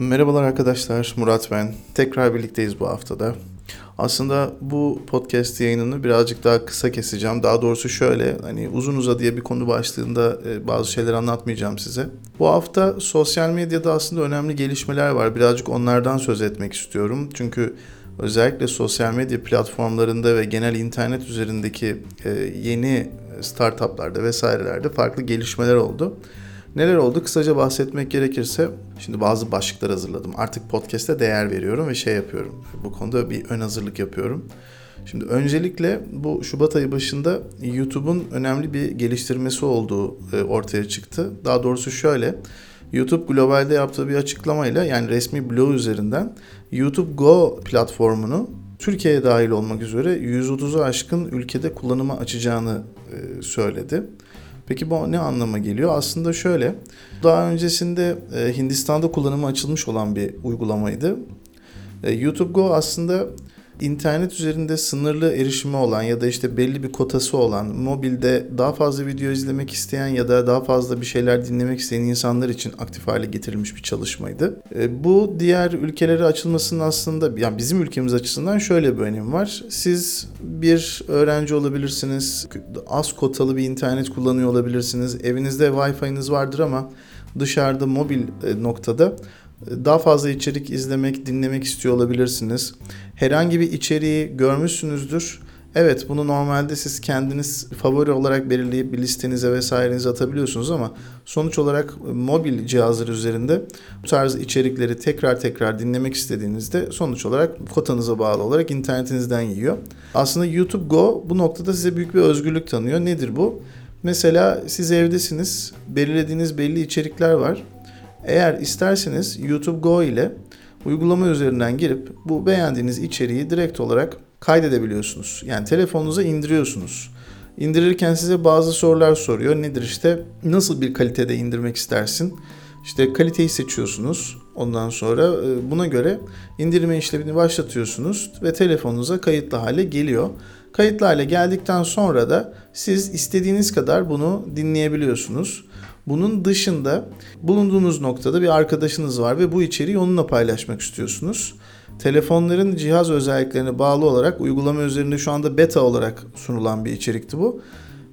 Merhabalar arkadaşlar, Murat ben. Tekrar birlikteyiz bu haftada. Aslında bu podcast yayınını birazcık daha kısa keseceğim. Daha doğrusu şöyle, hani uzun uzadıya bir konu başlığında e, bazı şeyler anlatmayacağım size. Bu hafta sosyal medyada aslında önemli gelişmeler var. Birazcık onlardan söz etmek istiyorum. Çünkü özellikle sosyal medya platformlarında ve genel internet üzerindeki e, yeni startuplarda vesairelerde farklı gelişmeler oldu. Neler oldu? Kısaca bahsetmek gerekirse şimdi bazı başlıklar hazırladım. Artık podcast'e değer veriyorum ve şey yapıyorum. Bu konuda bir ön hazırlık yapıyorum. Şimdi öncelikle bu Şubat ayı başında YouTube'un önemli bir geliştirmesi olduğu e, ortaya çıktı. Daha doğrusu şöyle. YouTube globalde yaptığı bir açıklamayla yani resmi blog üzerinden YouTube Go platformunu Türkiye'ye dahil olmak üzere 130'u aşkın ülkede kullanıma açacağını e, söyledi. Peki bu ne anlama geliyor? Aslında şöyle, daha öncesinde e, Hindistan'da kullanımı açılmış olan bir uygulamaydı. E, YouTube Go aslında internet üzerinde sınırlı erişimi olan ya da işte belli bir kotası olan, mobilde daha fazla video izlemek isteyen ya da daha fazla bir şeyler dinlemek isteyen insanlar için aktif hale getirilmiş bir çalışmaydı. E, bu diğer ülkelere açılmasının aslında yani bizim ülkemiz açısından şöyle bir önemi var. Siz bir öğrenci olabilirsiniz, az kotalı bir internet kullanıyor olabilirsiniz, evinizde Wi-Fi'niz vardır ama dışarıda mobil e, noktada daha fazla içerik izlemek, dinlemek istiyor olabilirsiniz. Herhangi bir içeriği görmüşsünüzdür. Evet bunu normalde siz kendiniz favori olarak belirleyip bir listenize vesairenize atabiliyorsunuz ama sonuç olarak mobil cihazlar üzerinde bu tarz içerikleri tekrar tekrar dinlemek istediğinizde sonuç olarak kotanıza bağlı olarak internetinizden yiyor. Aslında YouTube Go bu noktada size büyük bir özgürlük tanıyor. Nedir bu? Mesela siz evdesiniz, belirlediğiniz belli içerikler var eğer isterseniz YouTube Go ile uygulama üzerinden girip bu beğendiğiniz içeriği direkt olarak kaydedebiliyorsunuz. Yani telefonunuza indiriyorsunuz. İndirirken size bazı sorular soruyor. Nedir işte nasıl bir kalitede indirmek istersin? İşte kaliteyi seçiyorsunuz. Ondan sonra e, buna göre indirme işlemini başlatıyorsunuz ve telefonunuza kayıtlı hale geliyor. Kayıtlı hale geldikten sonra da siz istediğiniz kadar bunu dinleyebiliyorsunuz. Bunun dışında bulunduğunuz noktada bir arkadaşınız var ve bu içeriği onunla paylaşmak istiyorsunuz. Telefonların cihaz özelliklerine bağlı olarak uygulama üzerinde şu anda beta olarak sunulan bir içerikti bu.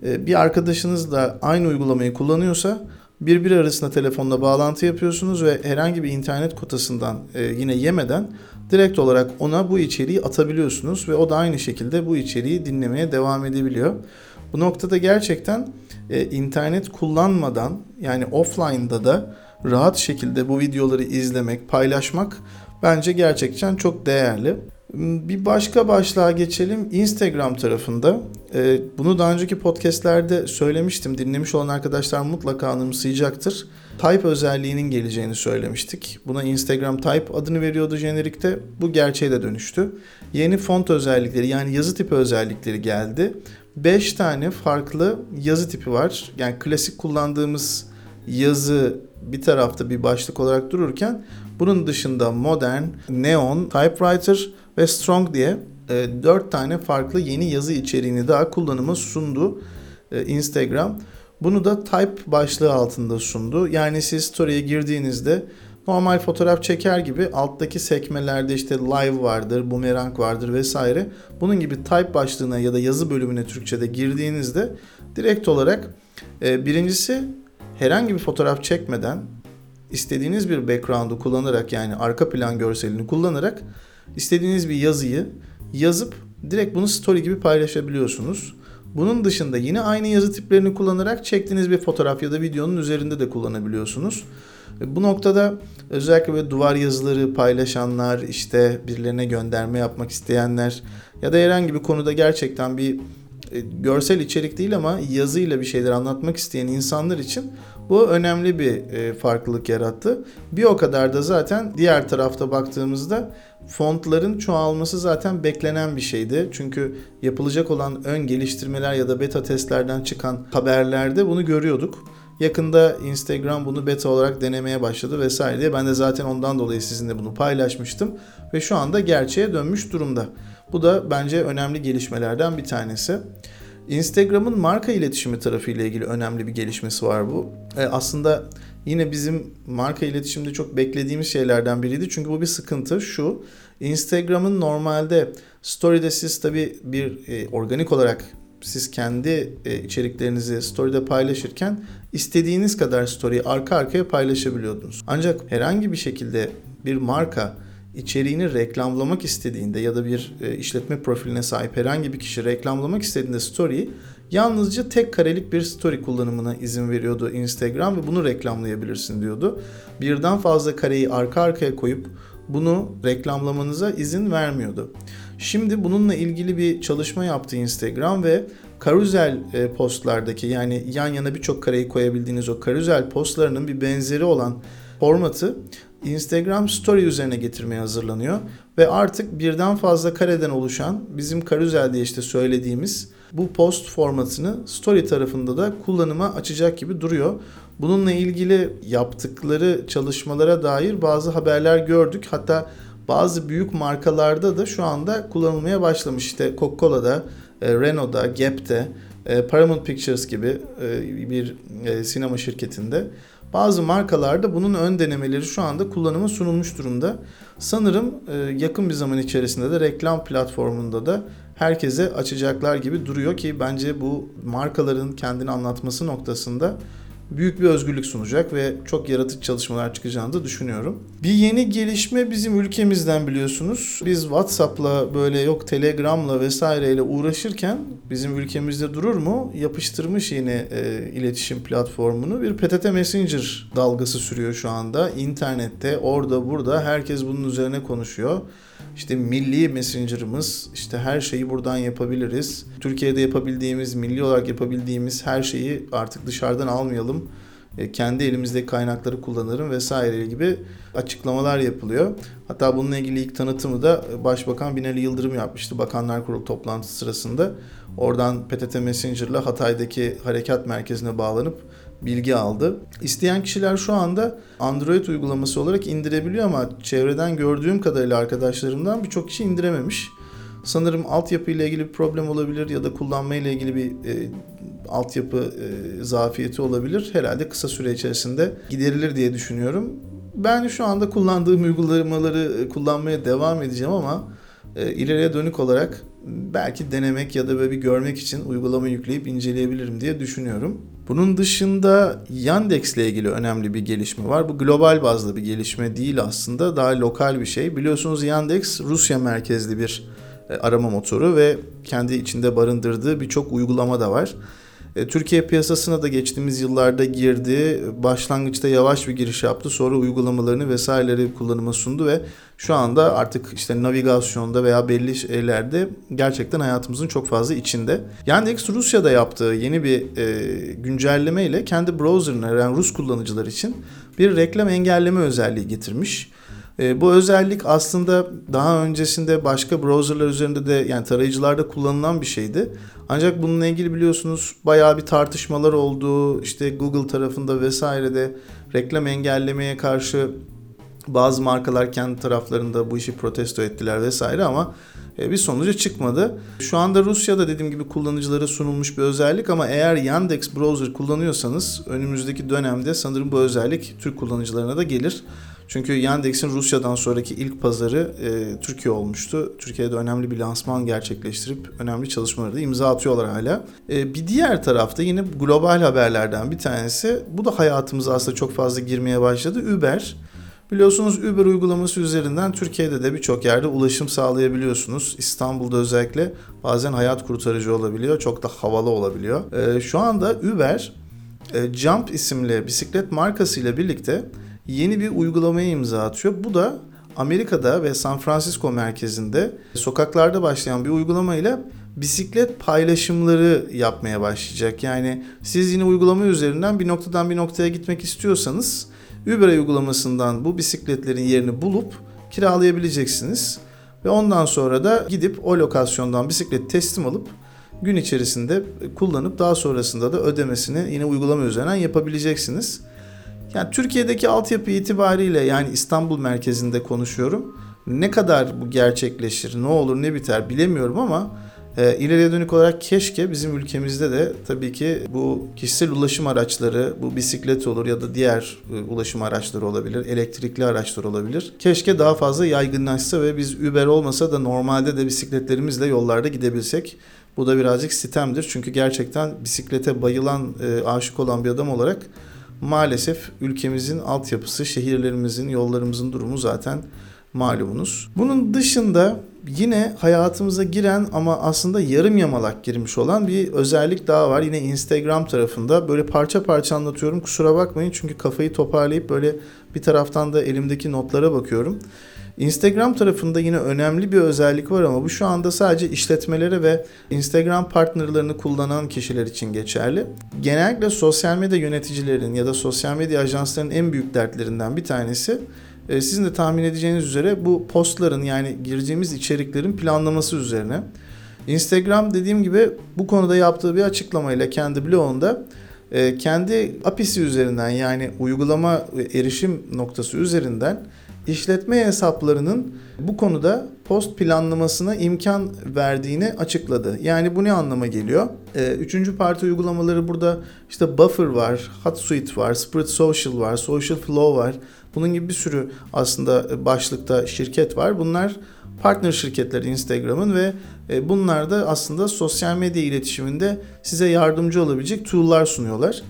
Ee, bir arkadaşınız da aynı uygulamayı kullanıyorsa birbiri arasında telefonla bağlantı yapıyorsunuz ve herhangi bir internet kotasından e, yine yemeden direkt olarak ona bu içeriği atabiliyorsunuz ve o da aynı şekilde bu içeriği dinlemeye devam edebiliyor. Bu noktada gerçekten e, internet kullanmadan yani offline'da da rahat şekilde bu videoları izlemek, paylaşmak bence gerçekten çok değerli. Bir başka başlığa geçelim. Instagram tarafında. E, bunu daha önceki podcastlerde söylemiştim. Dinlemiş olan arkadaşlar mutlaka anımsayacaktır. Type özelliğinin geleceğini söylemiştik. Buna Instagram Type adını veriyordu jenerikte. Bu gerçeğe de dönüştü. Yeni font özellikleri yani yazı tipi özellikleri geldi. 5 tane farklı yazı tipi var. Yani klasik kullandığımız yazı bir tarafta bir başlık olarak dururken bunun dışında modern, neon, typewriter ve strong diye e, 4 tane farklı yeni yazı içeriğini daha kullanıma sundu e, Instagram. Bunu da type başlığı altında sundu. Yani siz story'e girdiğinizde normal fotoğraf çeker gibi alttaki sekmelerde işte live vardır, boomerang vardır vesaire. Bunun gibi type başlığına ya da yazı bölümüne Türkçe'de girdiğinizde direkt olarak e, birincisi herhangi bir fotoğraf çekmeden istediğiniz bir background'u kullanarak yani arka plan görselini kullanarak istediğiniz bir yazıyı yazıp direkt bunu story gibi paylaşabiliyorsunuz. Bunun dışında yine aynı yazı tiplerini kullanarak çektiğiniz bir fotoğraf ya da videonun üzerinde de kullanabiliyorsunuz. Bu noktada özellikle böyle duvar yazıları paylaşanlar, işte birilerine gönderme yapmak isteyenler ya da herhangi bir konuda gerçekten bir e, görsel içerik değil ama yazıyla bir şeyler anlatmak isteyen insanlar için bu önemli bir e, farklılık yarattı. Bir o kadar da zaten diğer tarafta baktığımızda fontların çoğalması zaten beklenen bir şeydi. Çünkü yapılacak olan ön geliştirmeler ya da beta testlerden çıkan haberlerde bunu görüyorduk. Yakında Instagram bunu beta olarak denemeye başladı vesaire diye. Ben de zaten ondan dolayı sizinle bunu paylaşmıştım. Ve şu anda gerçeğe dönmüş durumda. Bu da bence önemli gelişmelerden bir tanesi. Instagram'ın marka iletişimi tarafıyla ilgili önemli bir gelişmesi var bu. E, aslında yine bizim marka iletişimde çok beklediğimiz şeylerden biriydi. Çünkü bu bir sıkıntı şu. Instagram'ın normalde story'de siz tabi bir e, organik olarak siz kendi e, içeriklerinizi story'de paylaşırken istediğiniz kadar story'i arka arkaya paylaşabiliyordunuz. Ancak herhangi bir şekilde bir marka içeriğini reklamlamak istediğinde ya da bir e, işletme profiline sahip herhangi bir kişi reklamlamak istediğinde story'i yalnızca tek karelik bir story kullanımına izin veriyordu Instagram ve bunu reklamlayabilirsin diyordu. Birden fazla kareyi arka arkaya koyup bunu reklamlamanıza izin vermiyordu. Şimdi bununla ilgili bir çalışma yaptı Instagram ve karuzel e, postlardaki yani yan yana birçok kareyi koyabildiğiniz o karuzel postlarının bir benzeri olan formatı Instagram Story üzerine getirmeye hazırlanıyor ve artık birden fazla kareden oluşan bizim karuzel diye işte söylediğimiz bu post formatını Story tarafında da kullanıma açacak gibi duruyor. Bununla ilgili yaptıkları çalışmalara dair bazı haberler gördük. Hatta bazı büyük markalarda da şu anda kullanılmaya başlamış. İşte Coca-Cola'da, e, Renault'da, Gap'te, e, Paramount Pictures gibi e, bir sinema şirketinde bazı markalarda bunun ön denemeleri şu anda kullanıma sunulmuş durumda. Sanırım yakın bir zaman içerisinde de reklam platformunda da herkese açacaklar gibi duruyor ki bence bu markaların kendini anlatması noktasında büyük bir özgürlük sunacak ve çok yaratıcı çalışmalar çıkacağını da düşünüyorum. Bir yeni gelişme bizim ülkemizden biliyorsunuz. Biz WhatsApp'la böyle yok Telegram'la vesaireyle uğraşırken bizim ülkemizde durur mu? Yapıştırmış yine e, iletişim platformunu bir PTT Messenger dalgası sürüyor şu anda. İnternette orada burada herkes bunun üzerine konuşuyor. İşte milli messenger'ımız, işte her şeyi buradan yapabiliriz. Türkiye'de yapabildiğimiz, milli olarak yapabildiğimiz her şeyi artık dışarıdan almayalım. E, kendi elimizdeki kaynakları kullanırım vesaire gibi açıklamalar yapılıyor. Hatta bununla ilgili ilk tanıtımı da Başbakan Binali Yıldırım yapmıştı Bakanlar Kurulu toplantısı sırasında. Oradan PTT Messenger'la Hatay'daki harekat merkezine bağlanıp bilgi aldı. İsteyen kişiler şu anda Android uygulaması olarak indirebiliyor ama çevreden gördüğüm kadarıyla arkadaşlarımdan birçok kişi indirememiş. Sanırım altyapı ile ilgili bir problem olabilir ya da kullanma ilgili bir e, altyapı e, zafiyeti olabilir. Herhalde kısa süre içerisinde giderilir diye düşünüyorum. Ben şu anda kullandığım uygulamaları e, kullanmaya devam edeceğim ama e, ileriye dönük olarak belki denemek ya da böyle bir görmek için uygulama yükleyip inceleyebilirim diye düşünüyorum. Bunun dışında Yandex ile ilgili önemli bir gelişme var. Bu global bazlı bir gelişme değil aslında. Daha lokal bir şey. Biliyorsunuz Yandex Rusya merkezli bir e, arama motoru ve kendi içinde barındırdığı birçok uygulama da var. E, Türkiye piyasasına da geçtiğimiz yıllarda girdi. Başlangıçta yavaş bir giriş yaptı. Sonra uygulamalarını vesaireleri kullanıma sundu ve şu anda artık işte navigasyonda veya belli şeylerde gerçekten hayatımızın çok fazla içinde. Yandex Rusya'da yaptığı yeni bir e, güncelleme ile kendi browser'ına yani Rus kullanıcılar için bir reklam engelleme özelliği getirmiş. E, bu özellik aslında daha öncesinde başka browserlar üzerinde de yani tarayıcılarda kullanılan bir şeydi. Ancak bununla ilgili biliyorsunuz bayağı bir tartışmalar oldu. İşte Google tarafında vesairede reklam engellemeye karşı bazı markalar kendi taraflarında bu işi protesto ettiler vesaire ama e, bir sonuca çıkmadı. Şu anda Rusya'da dediğim gibi kullanıcılara sunulmuş bir özellik ama eğer Yandex browser kullanıyorsanız önümüzdeki dönemde sanırım bu özellik Türk kullanıcılarına da gelir. Çünkü Yandex'in Rusya'dan sonraki ilk pazarı e, Türkiye olmuştu. Türkiye'de önemli bir lansman gerçekleştirip önemli çalışmaları da imza atıyorlar hala. E, bir diğer tarafta yine global haberlerden bir tanesi. Bu da hayatımıza aslında çok fazla girmeye başladı. Uber. Biliyorsunuz Uber uygulaması üzerinden Türkiye'de de birçok yerde ulaşım sağlayabiliyorsunuz. İstanbul'da özellikle bazen hayat kurtarıcı olabiliyor. Çok da havalı olabiliyor. E, şu anda Uber e, Jump isimli bisiklet markasıyla birlikte yeni bir uygulamaya imza atıyor. Bu da Amerika'da ve San Francisco merkezinde sokaklarda başlayan bir uygulamayla bisiklet paylaşımları yapmaya başlayacak. Yani siz yine uygulama üzerinden bir noktadan bir noktaya gitmek istiyorsanız Uber uygulamasından bu bisikletlerin yerini bulup kiralayabileceksiniz. Ve ondan sonra da gidip o lokasyondan bisiklet teslim alıp gün içerisinde kullanıp daha sonrasında da ödemesini yine uygulama üzerinden yapabileceksiniz. Yani Türkiye'deki altyapı itibariyle yani İstanbul merkezinde konuşuyorum. Ne kadar bu gerçekleşir, ne olur ne biter bilemiyorum ama E, ileriye dönük olarak keşke bizim ülkemizde de tabii ki bu kişisel ulaşım araçları, bu bisiklet olur ya da diğer e, ulaşım araçları olabilir, elektrikli araçlar olabilir. Keşke daha fazla yaygınlaşsa ve biz Uber olmasa da normalde de bisikletlerimizle yollarda gidebilsek. Bu da birazcık sitemdir. Çünkü gerçekten bisiklete bayılan, e, aşık olan bir adam olarak maalesef ülkemizin altyapısı, şehirlerimizin, yollarımızın durumu zaten malumunuz. Bunun dışında yine hayatımıza giren ama aslında yarım yamalak girmiş olan bir özellik daha var. Yine Instagram tarafında böyle parça parça anlatıyorum. Kusura bakmayın çünkü kafayı toparlayıp böyle bir taraftan da elimdeki notlara bakıyorum. Instagram tarafında yine önemli bir özellik var ama bu şu anda sadece işletmelere ve Instagram partnerlerini kullanan kişiler için geçerli. Genellikle sosyal medya yöneticilerin ya da sosyal medya ajanslarının en büyük dertlerinden bir tanesi e, sizin de tahmin edeceğiniz üzere bu postların yani gireceğimiz içeriklerin planlaması üzerine. Instagram dediğim gibi bu konuda yaptığı bir açıklamayla kendi blogunda e, kendi API'si üzerinden yani uygulama erişim noktası üzerinden işletme hesaplarının bu konuda post planlamasına imkan verdiğini açıkladı. Yani bu ne anlama geliyor? Üçüncü parti uygulamaları burada işte Buffer var, HotSuite var, Spread Social var, Social Flow var. Bunun gibi bir sürü aslında başlıkta şirket var. Bunlar partner şirketleri Instagram'ın ve e, bunlar da aslında sosyal medya iletişiminde size yardımcı olabilecek tool'lar sunuyorlar.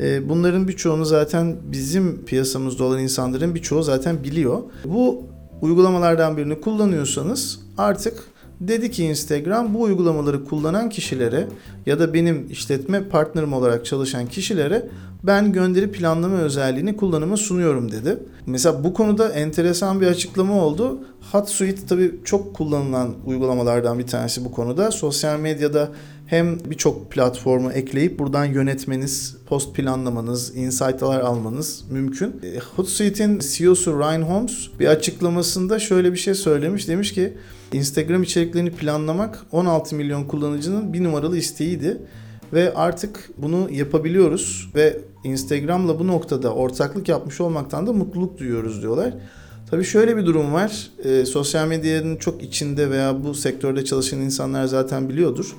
E, bunların birçoğunu zaten bizim piyasamızda olan insanların birçoğu zaten biliyor. Bu uygulamalardan birini kullanıyorsanız artık dedi ki Instagram bu uygulamaları kullanan kişilere ya da benim işletme partnerim olarak çalışan kişilere ben gönderi planlama özelliğini kullanıma sunuyorum dedi. Mesela bu konuda enteresan bir açıklama oldu. HotSuite tabii çok kullanılan uygulamalardan bir tanesi bu konuda. Sosyal medyada hem birçok platformu ekleyip buradan yönetmeniz, post planlamanız, insight'lar almanız mümkün. E, Hootsuite'in CEO'su Ryan Holmes bir açıklamasında şöyle bir şey söylemiş. Demiş ki Instagram içeriklerini planlamak 16 milyon kullanıcının bir numaralı isteğiydi. Ve artık bunu yapabiliyoruz ve Instagram'la bu noktada ortaklık yapmış olmaktan da mutluluk duyuyoruz diyorlar. Tabii şöyle bir durum var. E, sosyal medyanın çok içinde veya bu sektörde çalışan insanlar zaten biliyordur.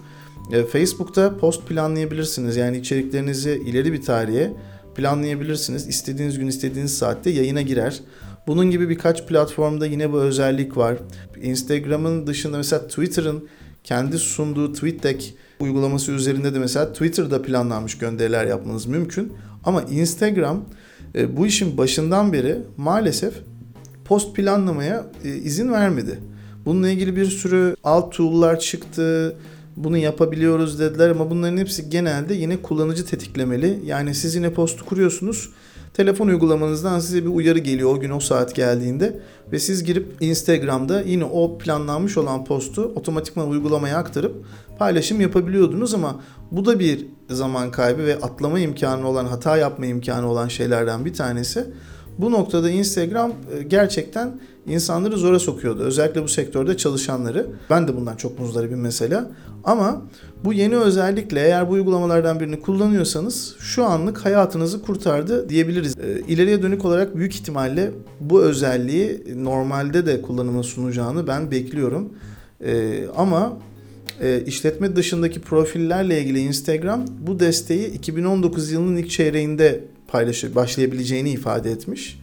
E, Facebook'ta post planlayabilirsiniz. Yani içeriklerinizi ileri bir tarihe planlayabilirsiniz. İstediğiniz gün istediğiniz saatte yayına girer. Bunun gibi birkaç platformda yine bu özellik var. Instagram'ın dışında mesela Twitter'ın kendi sunduğu TweetDeck uygulaması üzerinde de mesela Twitter'da planlanmış gönderiler yapmanız mümkün. Ama Instagram e, bu işin başından beri maalesef post planlamaya e, izin vermedi. Bununla ilgili bir sürü alt tool'lar çıktı. Bunu yapabiliyoruz dediler ama bunların hepsi genelde yine kullanıcı tetiklemeli. Yani siz yine postu kuruyorsunuz. Telefon uygulamanızdan size bir uyarı geliyor o gün o saat geldiğinde ve siz girip Instagram'da yine o planlanmış olan postu otomatikman uygulamaya aktarıp paylaşım yapabiliyordunuz ama bu da bir zaman kaybı ve atlama imkanı olan, hata yapma imkanı olan şeylerden bir tanesi. Bu noktada Instagram e, gerçekten insanları zora sokuyordu. Özellikle bu sektörde çalışanları. Ben de bundan çok muzdaribim mesela. Ama bu yeni özellikle eğer bu uygulamalardan birini kullanıyorsanız şu anlık hayatınızı kurtardı diyebiliriz. E, ileriye dönük olarak büyük ihtimalle bu özelliği normalde de kullanıma sunacağını ben bekliyorum. E, ama işletme dışındaki profillerle ilgili Instagram bu desteği 2019 yılının ilk çeyreğinde paylaşı başlayabileceğini ifade etmiş.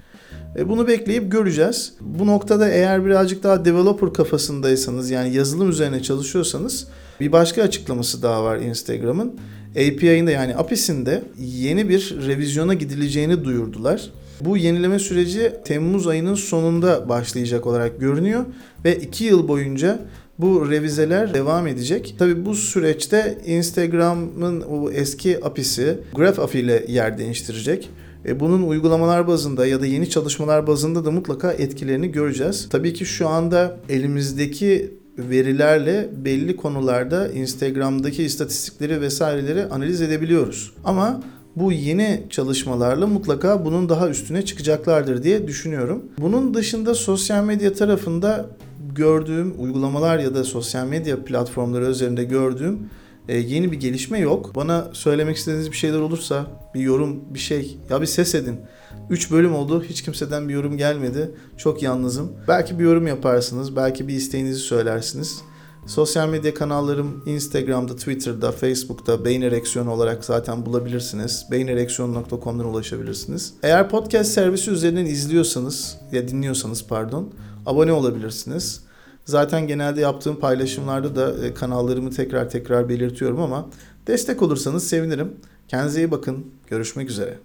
E, bunu bekleyip göreceğiz. Bu noktada eğer birazcık daha developer kafasındaysanız yani yazılım üzerine çalışıyorsanız bir başka açıklaması daha var Instagram'ın. API'inde yani API'sinde yeni bir revizyona gidileceğini duyurdular. Bu yenileme süreci Temmuz ayının sonunda başlayacak olarak görünüyor ve 2 yıl boyunca bu revizeler devam edecek. Tabi bu süreçte Instagram'ın o eski API'si Graph API ile yer değiştirecek. E bunun uygulamalar bazında ya da yeni çalışmalar bazında da mutlaka etkilerini göreceğiz. Tabii ki şu anda elimizdeki verilerle belli konularda Instagram'daki istatistikleri vesaireleri analiz edebiliyoruz. Ama bu yeni çalışmalarla mutlaka bunun daha üstüne çıkacaklardır diye düşünüyorum. Bunun dışında sosyal medya tarafında gördüğüm uygulamalar ya da sosyal medya platformları üzerinde gördüğüm e, yeni bir gelişme yok. Bana söylemek istediğiniz bir şeyler olursa bir yorum, bir şey ya bir ses edin. 3 bölüm oldu. Hiç kimseden bir yorum gelmedi. Çok yalnızım. Belki bir yorum yaparsınız. Belki bir isteğinizi söylersiniz. Sosyal medya kanallarım Instagram'da, Twitter'da, Facebook'ta Beyin Ereksiyonu olarak zaten bulabilirsiniz. beyinereksiyonu.com'dan ulaşabilirsiniz. Eğer podcast servisi üzerinden izliyorsanız ya dinliyorsanız pardon abone olabilirsiniz. Zaten genelde yaptığım paylaşımlarda da e, kanallarımı tekrar tekrar belirtiyorum ama destek olursanız sevinirim. Kendinize iyi bakın. Görüşmek üzere.